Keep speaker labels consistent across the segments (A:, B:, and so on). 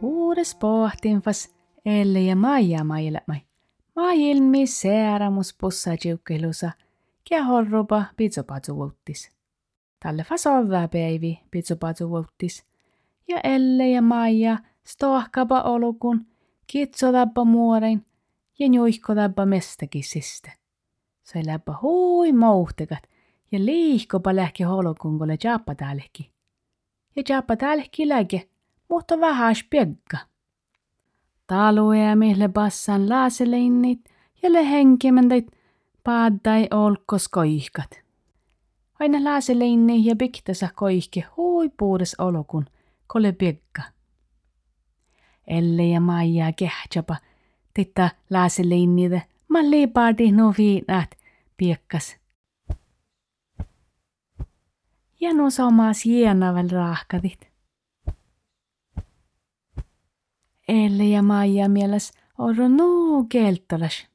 A: Puures pohtinfas Elle ja Maija maailmai. Maailmi seeramus pussa jiukkelusa, ja horrupa pitsopatsu vuottis. Tälle fasovää päivi pitsopatsu. Ja Elle ja Maija stohkapa olukun, kitsodappa muorein ja nyuihkodappa mestakisiste. Sai läppä hui mouhtekat ja liihkopa lähki holokun, kun le jappa täälläkin. Ja jappa täälläkin läke, mutta vähän spiegga. Taluja mille bassan laaseleinnit ja le henkimendait paaddai olkos koihkat. Aina laaseleinni ja piktasa koihke hui puudes olokun, kole piekka. Elle ja Maija kehtsapa, titta laaseleinnide, ma liipaadi no viinat piekkas. Ja no samas jienavel rahkadit. Elle ja Maija mieles oro nuu keltolas.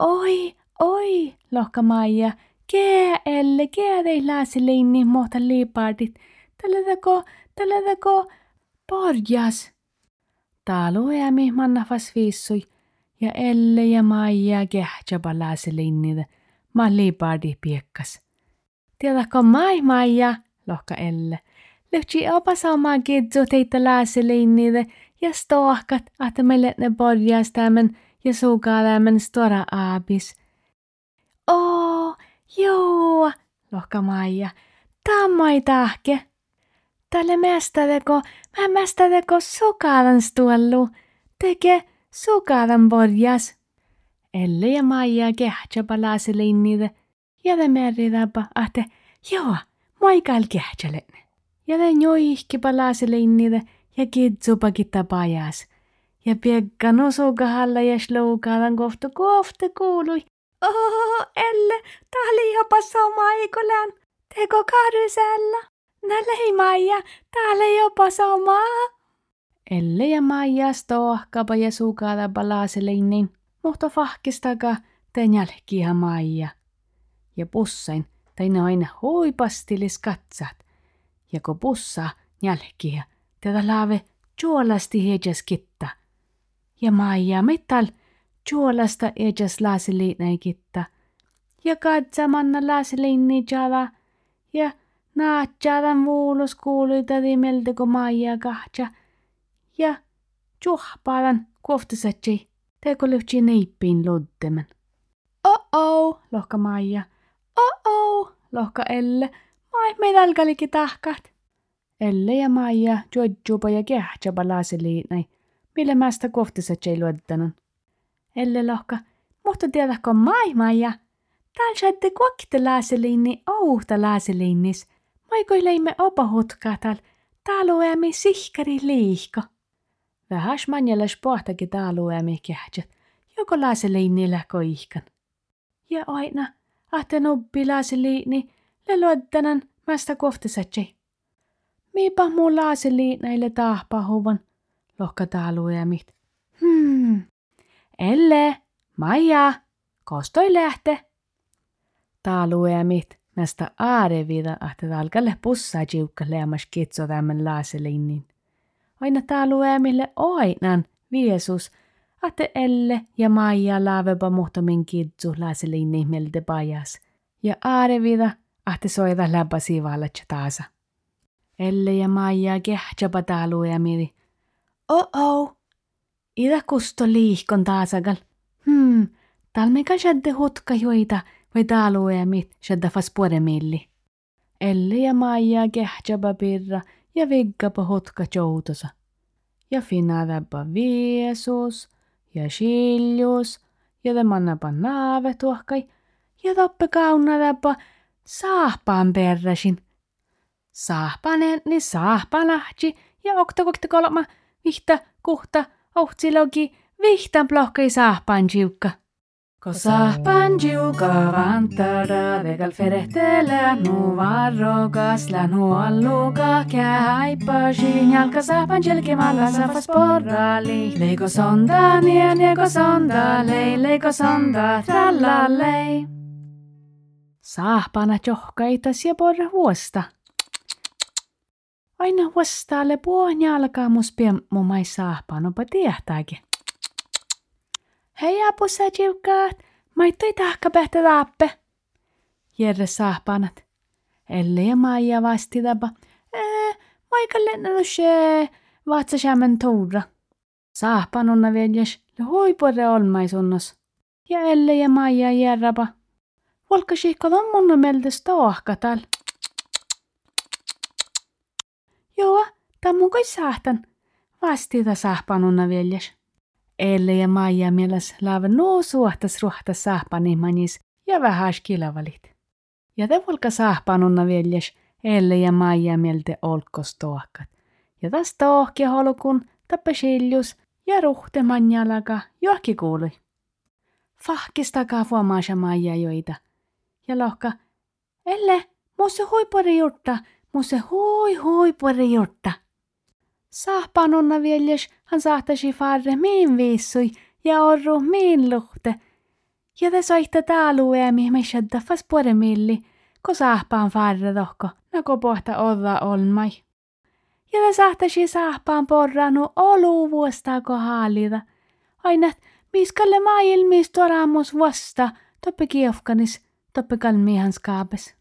A: Oi, oi, lohka Maija, kee Elle, kee tei lääsilinni mohta liipaadit. Tällödäkö, tällödäkö, porjas. Taalu äämi mannafas viissui, ja Elle ja Maija kehtsapa lääsilinnide, ma liipaadi piekkas. Tiedätkö mai Maija, lohka Elle. Lyhtsi opa sama kidzu teitä lääsilinnide, ja stohkat, että meille ne podjas tämän ja suukaa tämän stora aabis. Oo, joo, lohka Maija. Tammai tahke. Tälle mästädeko, mä mästädeko sukaadan stuollu. Teke sukaadan podjas. Elle ja Maija kehtsapa laasilinnide, ja te merridapa, että joo, moikail kehtselen. Ja te njoihkipa laasilinnide, ja kitsupa kitta pajas. Ja piekka nosukahalla ja sloukadan kohta kohta kuului. Oh, Elle, tää oli jopa sama eikolän. Teko karysellä. Näle Maija, täällä jopa sama. Elle ja Maija stohkapa ja sukada palaaseleinin, mutta fahkistaka tän jälkiä Maija. Ja pussain tein aina huipastilis katsat. Ja kun pussaa jälkiä, tätä laave juolasti hejas kitta. Ja Maija mittal juolasta ejas laasiliinai kitta. Ja katsamanna laasiliinni jala. Ja kuului täti melteko Maija kahtja. Ja juhpaadan kuoftisatsi teko lyhtsi neippiin loddemen. Oh-oh, lohka Maija. Oh-oh, lohka Elle. Mai meidälkälikin tahkat. Elle ja Maija juodjupa ja kehtsapa laasiliinai, millä mästä kohtissa ei luottanon. Elle lohka, mutta tiedätkö mai Maija? Täällä saatte kokte laasiliini ouhta laasiliinis. Maikoi leimme opa hutkaa täällä. Luemme sihkari liihko. Vähäs manjalas pohtakin täällä luemme kehtsät. Joko laasiliinillä koihkan. Ja aina, ahten oppi laasiliini, le luottanan mästä kohtissa ei. Miipa mun laaseli näille tahpahuvan, lohka taaluemit. Hmm. Elle, Maija, kostoi lähte. Näistä aarevida, että talkalle pussaa jiukka leemas kitso tämän laaselinnin. Aina taaluemille oinan viesus, että Elle ja Maija laavepa muhtamin kitsu laaselinnin miltä pajas. Ja aarevida, että soida läpäsi vallatsa taasa. Elle ja Maija kehtsapa taalu ja miri. Oh-oh, ida kusto liihkon taasagal. Hmm, talmeka shadde hutka joita vai taalu ja mit shadda fas milli. Elle ja Maija kehtsapa pirra ja viggapa hutka joutosa. Ja finadapa viesus ja siljus ja te mannapa naave tuohkai ja toppe kaunadapa saapaan perrasin Saahpanen, niin saahpanahti ja oktokokta kolma vihta kuhta ohtsilogi vihtan plohkai saahpan jiukka. Kosahpan jiuka vantada vegal ferehtele nu varrogas la nu alluga kää haippasin jalka sahpan jelkimalla safas porrali. Leiko sonda nien nieko sonda lei leiko sonda trallalei. Sahpana johkaitas ja porre huosta. Aina huostaalle puon jalkaa mus piemmu mai Hei apussa jiukkaat, maittoi tahka pähtä taappe. Jerre. Elle ja Maija vasti tapa. Ee, maika lennätysee, vatsa sämän tuura. Saahpanonna veljes, le huipure olmaisunnos. Ja Elle ja Maija järrapa. Volka siikko on mun meldes tohkatal. Joo, tammun kai saahtan. Vasti ta saahpanonna veljes. Elle ja Maija mieles laava noo suhtas ruhta sahpani manis ja vähäs kilavalit. Ja te volka sahpanunna veljes Elle ja Maija mielte olkos tohkat. Ja tas tohki holkun tappe siljus ja ruhte manjalaga johki kuului. Fahkistakaa fuomaasa Maija joita. Ja lohka, Elle, musse huipuri jutta, musse hui huipuri jutta. Sahpanonna veljes han sahtasi farre min viissui ja orru min luhte. Ja te soitte taalueemi me shadda fas milli, ko sahpaan farre tohko, nako pohta olla olmai. Ja te sahtasi sahpaan porranu olu vuostaako haalida. Aina, miskalle maailmis toramus vasta, toppe kiofkanis, toppe kalmihan skaapes.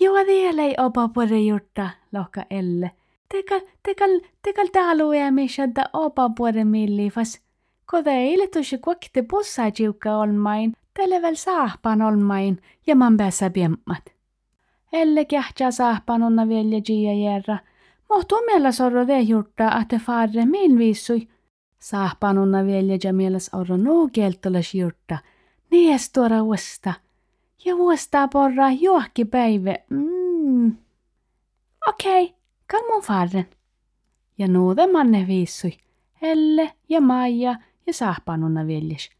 A: Vielä ei opa pore jutta, lohka elle. Tekal, tekal, tekal taaluja mishadda opa puore millifas. Kode eile tusi kuokte bussa olmain, televel saahpan olmain ja man päässä piemmat. Elle kähtsä saahpan onna velja jia järra. Mohtuu meillä sorro de jurta, että farre viissui. Saahpan onna velja ja mieles orro nuu kieltolas jurta. Nies tuora uosta. Ja vuostaa porra juokki päivä. Mm. Okei. Okay. Kalmon farren. Ja nuude manne viissui. Elle ja Maija ja sahpanunna veljes.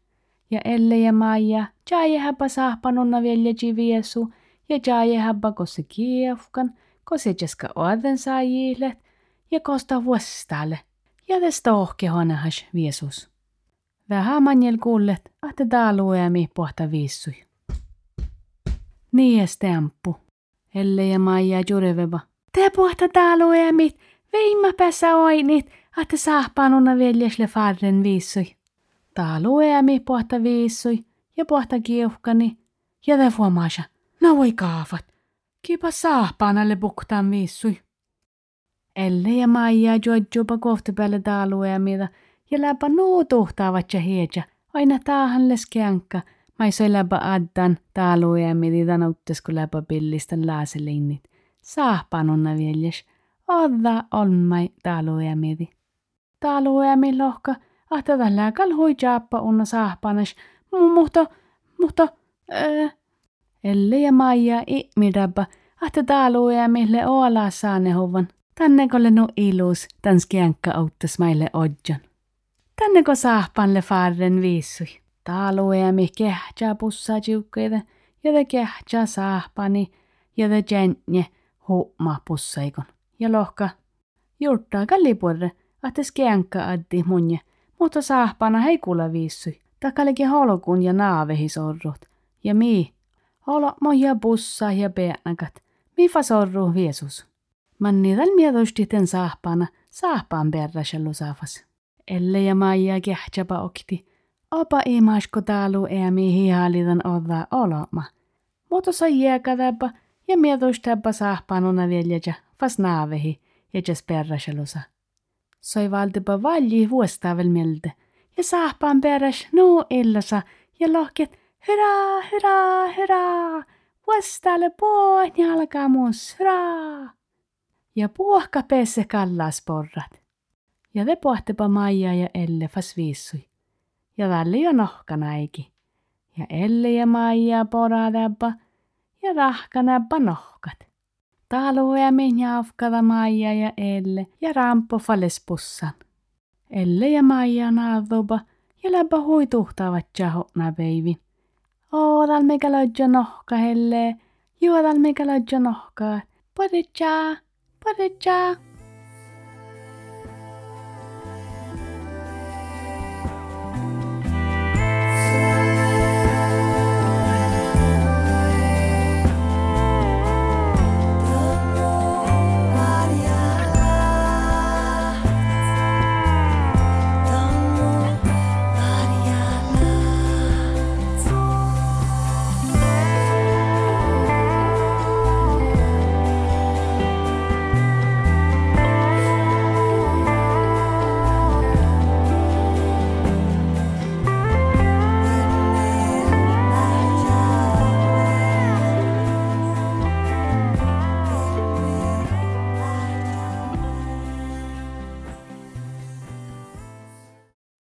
A: Ja Elle ja Maija jaaje häppä sahpanunna veljeji viesu ja jaaje häppä kosse kiefkan, kosse jeska oden saajille ja kosta vuostalle. Ja tästä ohkehonahas viesus. Vähän manjel kuullet, että taalueemi pohta viissui. Niin stämppu. Elle ja Maija jureveba. Te puhta taalueemit, veimma päässä oinit, että saahpanuna veljesle farren viissui. Taalueemi puhta viissui ja puhta kiuhkani ja te fuomasa. No voi kaafat. Kipa saahpanalle buktaan viissui. Elle ja Maija juodjupa kohta päälle taalueemita ja läpä nuu tuhtaavat ja hiedja. Aina taahan leskeankka. Mai soi läpä addan taalueemiti tanauttas kun läpä pillistän laaselinnit saahpanonna viljes, odda olmai talueamidi. Talueami lohka, ahta tällä kalhui jaappa unna saahpanas, mutta, mutta, äh, Elle ja Maija ihmidabba, ahta talueamille oala saane hovan. Tänne kolle no ilus, tän skiankka auttas meille odjan. Tänne ko saahpanle farren viissui. Talueami kehtää pussaa jiukkeita, ja te kehtää saahpani, ja te huuma pussaikon. Ja lohka, juurtaa kallipuolelle, että skeankka addi munje, mutta saahpana hei kuule viissui. Takalikin holkun ja naavehi sorrut. Ja mi, holo moja bussa ja peänakat. Mi fa sorru viesus. Manni täl miedosti ten saahpana, saahpaan perrasellu saafas. Elle ja Maija kehtsapa okti. Opa imasko taalu ea mihi haalitan odda oloma. Mutta sai jääkätäpä, ja miedostäpä saahpanuna veljeja fas naavehi ja jas perraselusa. Soi valtipa valji vuostavel mieltä ja saahpaan peräs nuu illasa ja lohket hyrää, hyrää, hyrää, vuostalle puon jalkamus, hyrää. Ja puohka pesse kallas porrat. Ja te pohtipa Maija ja Elle fas viissui. Ja välli jo nohkanaiki. Ja Elle ja Maija poradappa – ja rahkana panohkat. Talue minjaavkada Maija ja Elle ja rampo falespussan. Elle ja Maija naadoba ja läpä huituhtavat jahotna peivin. Oodal mega lodjo nohka helle. Juodal mega lodjo nohka. Podetja, podetja.